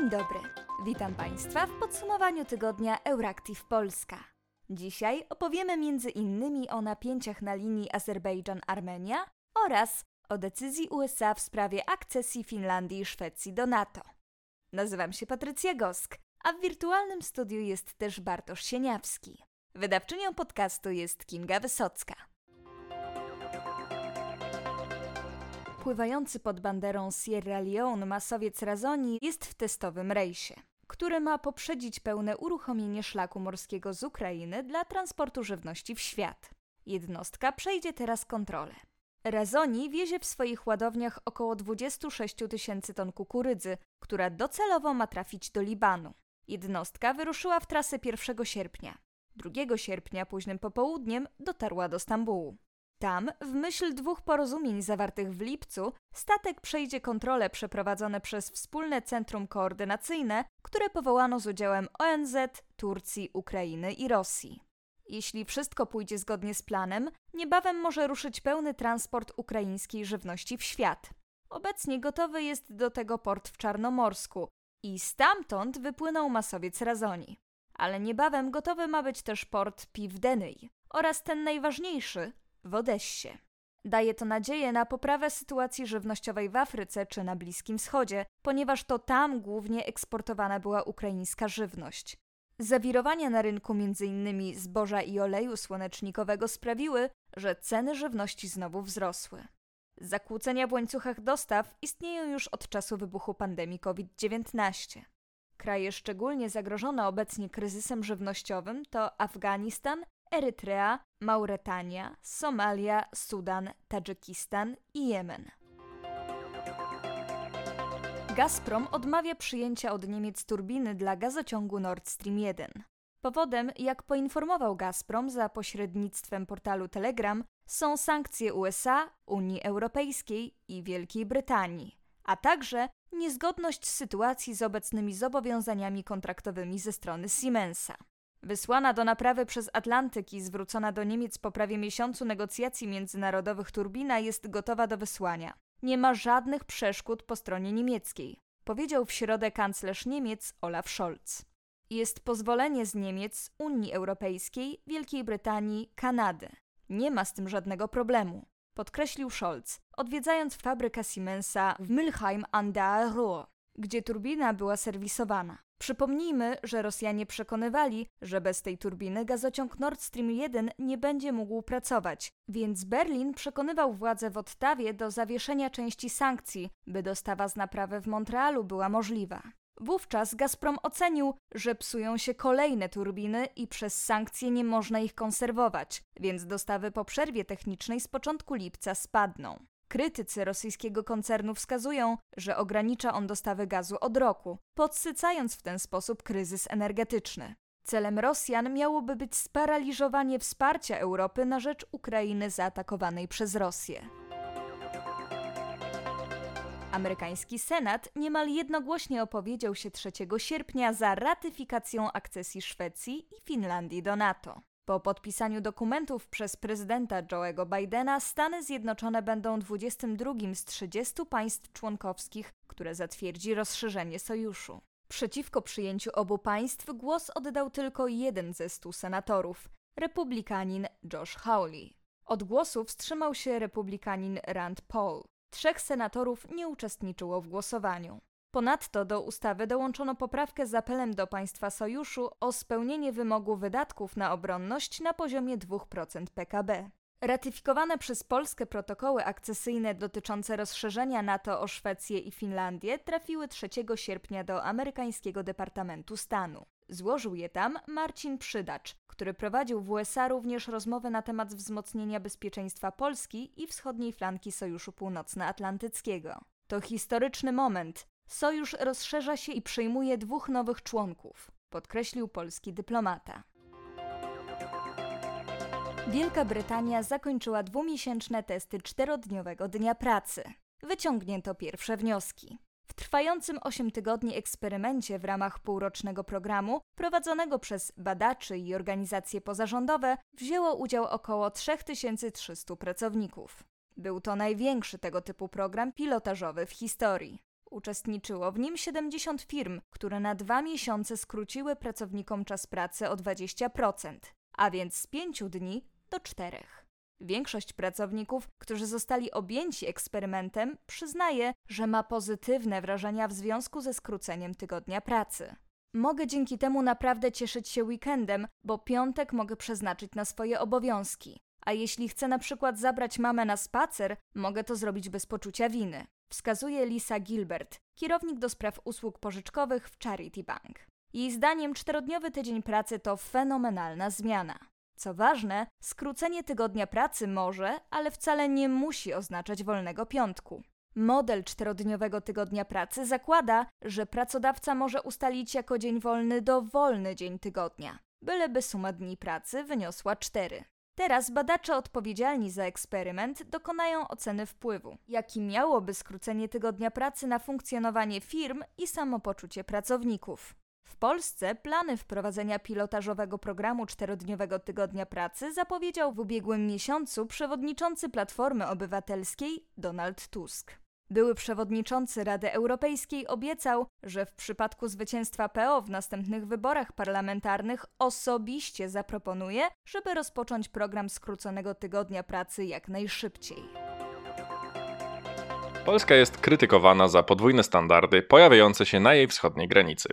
Dzień dobry. Witam Państwa w podsumowaniu tygodnia Euractiv Polska. Dzisiaj opowiemy między innymi o napięciach na linii Azerbejdżan-Armenia oraz o decyzji USA w sprawie akcesji Finlandii i Szwecji do NATO. Nazywam się Patrycja Gosk, a w wirtualnym studiu jest też Bartosz Sieniawski. Wydawczynią podcastu jest Kinga Wysocka. Pływający pod banderą Sierra Leone masowiec Razoni jest w testowym rejsie, który ma poprzedzić pełne uruchomienie szlaku morskiego z Ukrainy dla transportu żywności w świat. Jednostka przejdzie teraz kontrolę. Razoni wiezie w swoich ładowniach około 26 tysięcy ton kukurydzy, która docelowo ma trafić do Libanu. Jednostka wyruszyła w trasę 1 sierpnia. 2 sierpnia późnym popołudniem dotarła do Stambułu. Tam, w myśl dwóch porozumień zawartych w lipcu, statek przejdzie kontrole przeprowadzone przez Wspólne Centrum Koordynacyjne, które powołano z udziałem ONZ, Turcji, Ukrainy i Rosji. Jeśli wszystko pójdzie zgodnie z planem, niebawem może ruszyć pełny transport ukraińskiej żywności w świat. Obecnie gotowy jest do tego port w Czarnomorsku i stamtąd wypłynął masowiec Razoni. Ale niebawem gotowy ma być też port Piwdenyj oraz ten najważniejszy, w Odessie. Daje to nadzieję na poprawę sytuacji żywnościowej w Afryce czy na Bliskim Wschodzie, ponieważ to tam głównie eksportowana była ukraińska żywność. Zawirowania na rynku m.in. zboża i oleju słonecznikowego sprawiły, że ceny żywności znowu wzrosły. Zakłócenia w łańcuchach dostaw istnieją już od czasu wybuchu pandemii COVID-19. Kraje szczególnie zagrożone obecnie kryzysem żywnościowym to Afganistan, Erytrea, Mauretania, Somalia, Sudan, Tadżykistan i Jemen. Gazprom odmawia przyjęcia od Niemiec turbiny dla gazociągu Nord Stream 1. Powodem, jak poinformował Gazprom za pośrednictwem portalu Telegram, są sankcje USA, Unii Europejskiej i Wielkiej Brytanii, a także niezgodność sytuacji z obecnymi zobowiązaniami kontraktowymi ze strony Siemensa. Wysłana do naprawy przez Atlantyk i zwrócona do Niemiec po prawie miesiącu negocjacji międzynarodowych turbina jest gotowa do wysłania. Nie ma żadnych przeszkód po stronie niemieckiej, powiedział w środę kanclerz Niemiec Olaf Scholz. Jest pozwolenie z Niemiec, Unii Europejskiej, Wielkiej Brytanii, Kanady. Nie ma z tym żadnego problemu, podkreślił Scholz, odwiedzając fabrykę Siemensa w Mülheim an der Ruhr, gdzie turbina była serwisowana. Przypomnijmy, że Rosjanie przekonywali, że bez tej turbiny gazociąg Nord Stream 1 nie będzie mógł pracować, więc Berlin przekonywał władze w Ottawie do zawieszenia części sankcji, by dostawa z naprawy w Montrealu była możliwa. Wówczas Gazprom ocenił, że psują się kolejne turbiny i przez sankcje nie można ich konserwować, więc dostawy po przerwie technicznej z początku lipca spadną. Krytycy rosyjskiego koncernu wskazują, że ogranicza on dostawy gazu od roku, podsycając w ten sposób kryzys energetyczny. Celem Rosjan miałoby być sparaliżowanie wsparcia Europy na rzecz Ukrainy zaatakowanej przez Rosję. Amerykański Senat niemal jednogłośnie opowiedział się 3 sierpnia za ratyfikacją akcesji Szwecji i Finlandii do NATO. Po podpisaniu dokumentów przez prezydenta Joe'ego Bidena Stany Zjednoczone będą 22 z 30 państw członkowskich, które zatwierdzi rozszerzenie sojuszu. Przeciwko przyjęciu obu państw głos oddał tylko jeden ze stu senatorów republikanin Josh Hawley. Od głosu wstrzymał się republikanin Rand Paul. Trzech senatorów nie uczestniczyło w głosowaniu. Ponadto do ustawy dołączono poprawkę z apelem do państwa sojuszu o spełnienie wymogu wydatków na obronność na poziomie 2% PKB. Ratyfikowane przez Polskę protokoły akcesyjne dotyczące rozszerzenia NATO o Szwecję i Finlandię trafiły 3 sierpnia do amerykańskiego Departamentu Stanu. Złożył je tam Marcin Przydacz, który prowadził w USA również rozmowę na temat wzmocnienia bezpieczeństwa Polski i wschodniej flanki Sojuszu Północnoatlantyckiego. To historyczny moment, Sojusz rozszerza się i przyjmuje dwóch nowych członków, podkreślił polski dyplomata. Wielka Brytania zakończyła dwumiesięczne testy czterodniowego dnia pracy. Wyciągnięto pierwsze wnioski. W trwającym 8 tygodni eksperymencie w ramach półrocznego programu, prowadzonego przez badaczy i organizacje pozarządowe, wzięło udział około 3300 pracowników. Był to największy tego typu program pilotażowy w historii. Uczestniczyło w nim 70 firm, które na dwa miesiące skróciły pracownikom czas pracy o 20%, a więc z 5 dni do 4. Większość pracowników, którzy zostali objęci eksperymentem, przyznaje, że ma pozytywne wrażenia w związku ze skróceniem tygodnia pracy. Mogę dzięki temu naprawdę cieszyć się weekendem, bo piątek mogę przeznaczyć na swoje obowiązki. A jeśli chcę na przykład zabrać mamę na spacer, mogę to zrobić bez poczucia winy, wskazuje Lisa Gilbert, kierownik do spraw usług pożyczkowych w Charity Bank. Jej zdaniem czterodniowy tydzień pracy to fenomenalna zmiana. Co ważne, skrócenie tygodnia pracy może, ale wcale nie musi oznaczać wolnego piątku. Model czterodniowego tygodnia pracy zakłada, że pracodawca może ustalić jako dzień wolny dowolny dzień tygodnia, byleby suma dni pracy wyniosła 4. Teraz badacze odpowiedzialni za eksperyment dokonają oceny wpływu, jaki miałoby skrócenie tygodnia pracy na funkcjonowanie firm i samopoczucie pracowników. W Polsce plany wprowadzenia pilotażowego programu czterodniowego tygodnia pracy zapowiedział w ubiegłym miesiącu przewodniczący Platformy Obywatelskiej Donald Tusk. Były przewodniczący Rady Europejskiej obiecał, że w przypadku zwycięstwa PO w następnych wyborach parlamentarnych osobiście zaproponuje, żeby rozpocząć program skróconego tygodnia pracy jak najszybciej. Polska jest krytykowana za podwójne standardy pojawiające się na jej wschodniej granicy.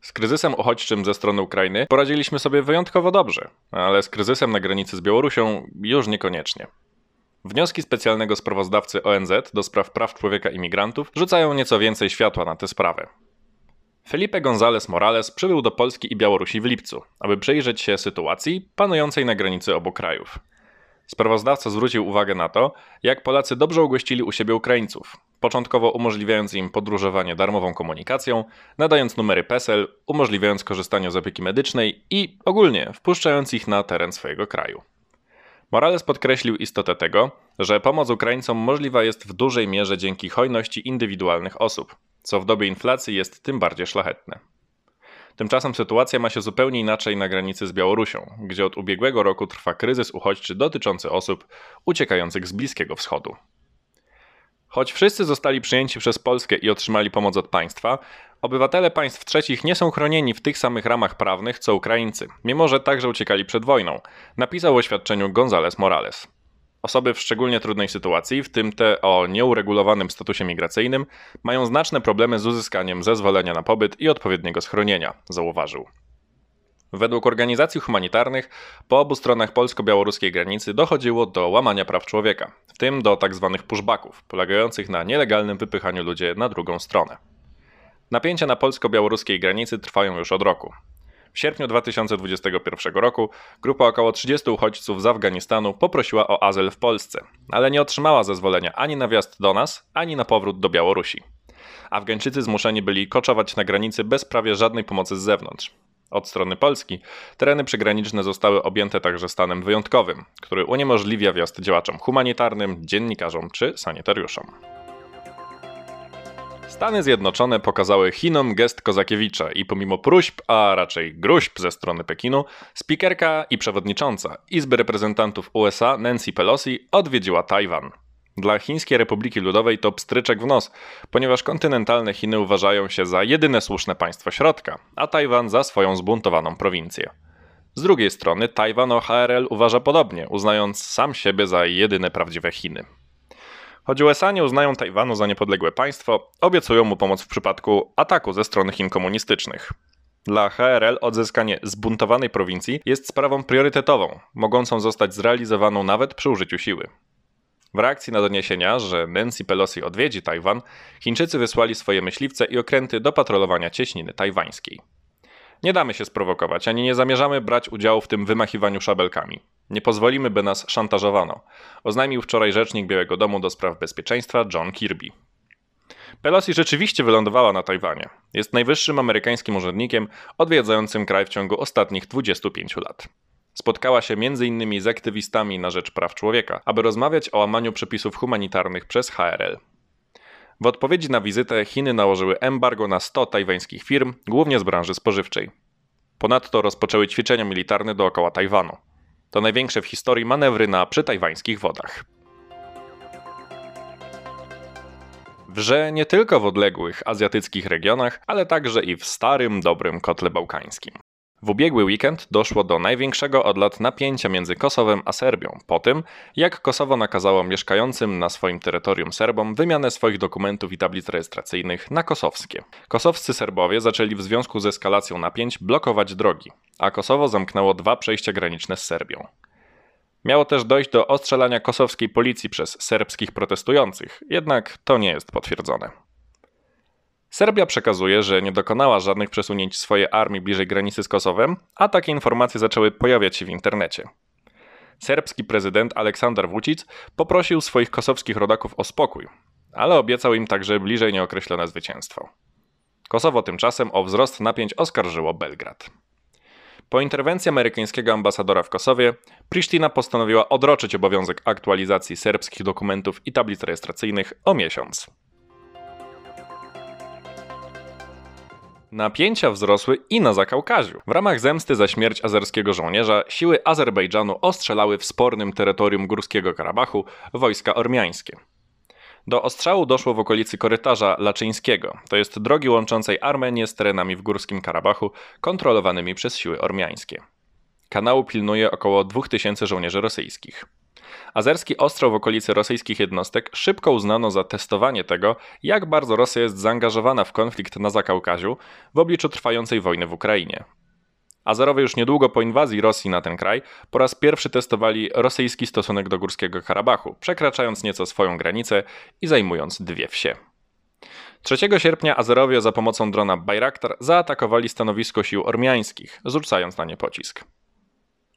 Z kryzysem uchodźczym ze strony Ukrainy poradziliśmy sobie wyjątkowo dobrze, ale z kryzysem na granicy z Białorusią już niekoniecznie. Wnioski specjalnego sprawozdawcy ONZ do spraw praw człowieka i migrantów rzucają nieco więcej światła na tę sprawę. Felipe González Morales przybył do Polski i Białorusi w lipcu, aby przyjrzeć się sytuacji panującej na granicy obu krajów. Sprawozdawca zwrócił uwagę na to, jak Polacy dobrze ugościli u siebie Ukraińców, początkowo umożliwiając im podróżowanie darmową komunikacją, nadając numery PESEL, umożliwiając korzystanie z opieki medycznej i ogólnie wpuszczając ich na teren swojego kraju. Morales podkreślił istotę tego, że pomoc Ukraińcom możliwa jest w dużej mierze dzięki hojności indywidualnych osób, co w dobie inflacji jest tym bardziej szlachetne. Tymczasem sytuacja ma się zupełnie inaczej na granicy z Białorusią, gdzie od ubiegłego roku trwa kryzys uchodźczy dotyczący osób uciekających z Bliskiego Wschodu. Choć wszyscy zostali przyjęci przez Polskę i otrzymali pomoc od państwa, obywatele państw trzecich nie są chronieni w tych samych ramach prawnych co Ukraińcy, mimo że także uciekali przed wojną, napisał w oświadczeniu González Morales. Osoby w szczególnie trudnej sytuacji, w tym te o nieuregulowanym statusie migracyjnym, mają znaczne problemy z uzyskaniem zezwolenia na pobyt i odpowiedniego schronienia, zauważył. Według organizacji humanitarnych po obu stronach polsko-białoruskiej granicy dochodziło do łamania praw człowieka, w tym do tzw. Tak pushbacków, polegających na nielegalnym wypychaniu ludzi na drugą stronę. Napięcia na polsko-białoruskiej granicy trwają już od roku. W sierpniu 2021 roku grupa około 30 uchodźców z Afganistanu poprosiła o azyl w Polsce, ale nie otrzymała zezwolenia ani na wjazd do nas, ani na powrót do Białorusi. Afgańczycy zmuszeni byli koczować na granicy bez prawie żadnej pomocy z zewnątrz. Od strony Polski tereny przygraniczne zostały objęte także stanem wyjątkowym, który uniemożliwia wjazd działaczom humanitarnym, dziennikarzom czy sanitariuszom. Stany Zjednoczone pokazały Chinom gest Kozakiewicza i pomimo próśb, a raczej gruźb ze strony Pekinu, spikerka i przewodnicząca Izby Reprezentantów USA Nancy Pelosi odwiedziła Tajwan. Dla Chińskiej Republiki Ludowej to pstryczek w nos, ponieważ kontynentalne Chiny uważają się za jedyne słuszne państwo środka, a Tajwan za swoją zbuntowaną prowincję. Z drugiej strony Tajwan o HRL uważa podobnie, uznając sam siebie za jedyne prawdziwe Chiny. Choć USA nie uznają Tajwanu za niepodległe państwo, obiecują mu pomoc w przypadku ataku ze strony Chin komunistycznych. Dla HRL odzyskanie zbuntowanej prowincji jest sprawą priorytetową, mogącą zostać zrealizowaną nawet przy użyciu siły. W reakcji na doniesienia, że Nancy Pelosi odwiedzi Tajwan, Chińczycy wysłali swoje myśliwce i okręty do patrolowania cieśniny tajwańskiej. Nie damy się sprowokować, ani nie zamierzamy brać udziału w tym wymachiwaniu szabelkami. Nie pozwolimy, by nas szantażowano, oznajmił wczoraj rzecznik Białego Domu do spraw bezpieczeństwa John Kirby. Pelosi rzeczywiście wylądowała na Tajwanie. Jest najwyższym amerykańskim urzędnikiem odwiedzającym kraj w ciągu ostatnich 25 lat. Spotkała się m.in. z aktywistami na rzecz praw człowieka, aby rozmawiać o łamaniu przepisów humanitarnych przez HRL. W odpowiedzi na wizytę Chiny nałożyły embargo na 100 tajwańskich firm, głównie z branży spożywczej. Ponadto rozpoczęły ćwiczenia militarne dookoła Tajwanu. To największe w historii manewry na przytajwańskich wodach. Wrze nie tylko w odległych azjatyckich regionach, ale także i w starym, dobrym kotle bałkańskim. W ubiegły weekend doszło do największego od lat napięcia między Kosowem a Serbią, po tym jak Kosowo nakazało mieszkającym na swoim terytorium Serbom wymianę swoich dokumentów i tablic rejestracyjnych na kosowskie. Kosowscy Serbowie zaczęli w związku z eskalacją napięć blokować drogi, a Kosowo zamknęło dwa przejścia graniczne z Serbią. Miało też dojść do ostrzelania kosowskiej policji przez serbskich protestujących, jednak to nie jest potwierdzone. Serbia przekazuje, że nie dokonała żadnych przesunięć swojej armii bliżej granicy z Kosowem, a takie informacje zaczęły pojawiać się w internecie. Serbski prezydent Aleksander Vucic poprosił swoich kosowskich rodaków o spokój, ale obiecał im także bliżej nieokreślone zwycięstwo. Kosowo tymczasem o wzrost napięć oskarżyło Belgrad. Po interwencji amerykańskiego ambasadora w Kosowie, Pristina postanowiła odroczyć obowiązek aktualizacji serbskich dokumentów i tablic rejestracyjnych o miesiąc. Napięcia wzrosły i na Zakaukaziu. W ramach zemsty za śmierć azerskiego żołnierza siły Azerbejdżanu ostrzelały w spornym terytorium Górskiego Karabachu wojska ormiańskie. Do ostrzału doszło w okolicy korytarza Laczyńskiego, to jest drogi łączącej Armenię z terenami w Górskim Karabachu kontrolowanymi przez siły ormiańskie. Kanału pilnuje około 2000 żołnierzy rosyjskich. Azerski ostrzał w okolicy rosyjskich jednostek szybko uznano za testowanie tego, jak bardzo Rosja jest zaangażowana w konflikt na Zakaukaziu w obliczu trwającej wojny w Ukrainie. Azerowie już niedługo po inwazji Rosji na ten kraj po raz pierwszy testowali rosyjski stosunek do Górskiego Karabachu, przekraczając nieco swoją granicę i zajmując dwie wsie. 3 sierpnia Azerowie za pomocą drona Bayraktar zaatakowali stanowisko sił ormiańskich, zrzucając na nie pocisk.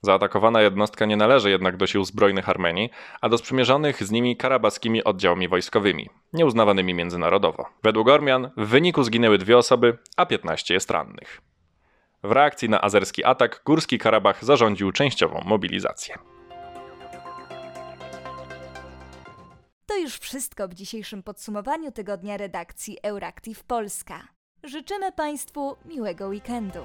Zaatakowana jednostka nie należy jednak do sił zbrojnych Armenii, a do sprzymierzonych z nimi karabaskimi oddziałami wojskowymi, nieuznawanymi międzynarodowo. Według Ormian w wyniku zginęły dwie osoby, a 15 jest rannych. W reakcji na azerski atak Górski Karabach zarządził częściową mobilizację. To już wszystko w dzisiejszym podsumowaniu tygodnia redakcji Euractiv Polska. Życzymy Państwu miłego weekendu.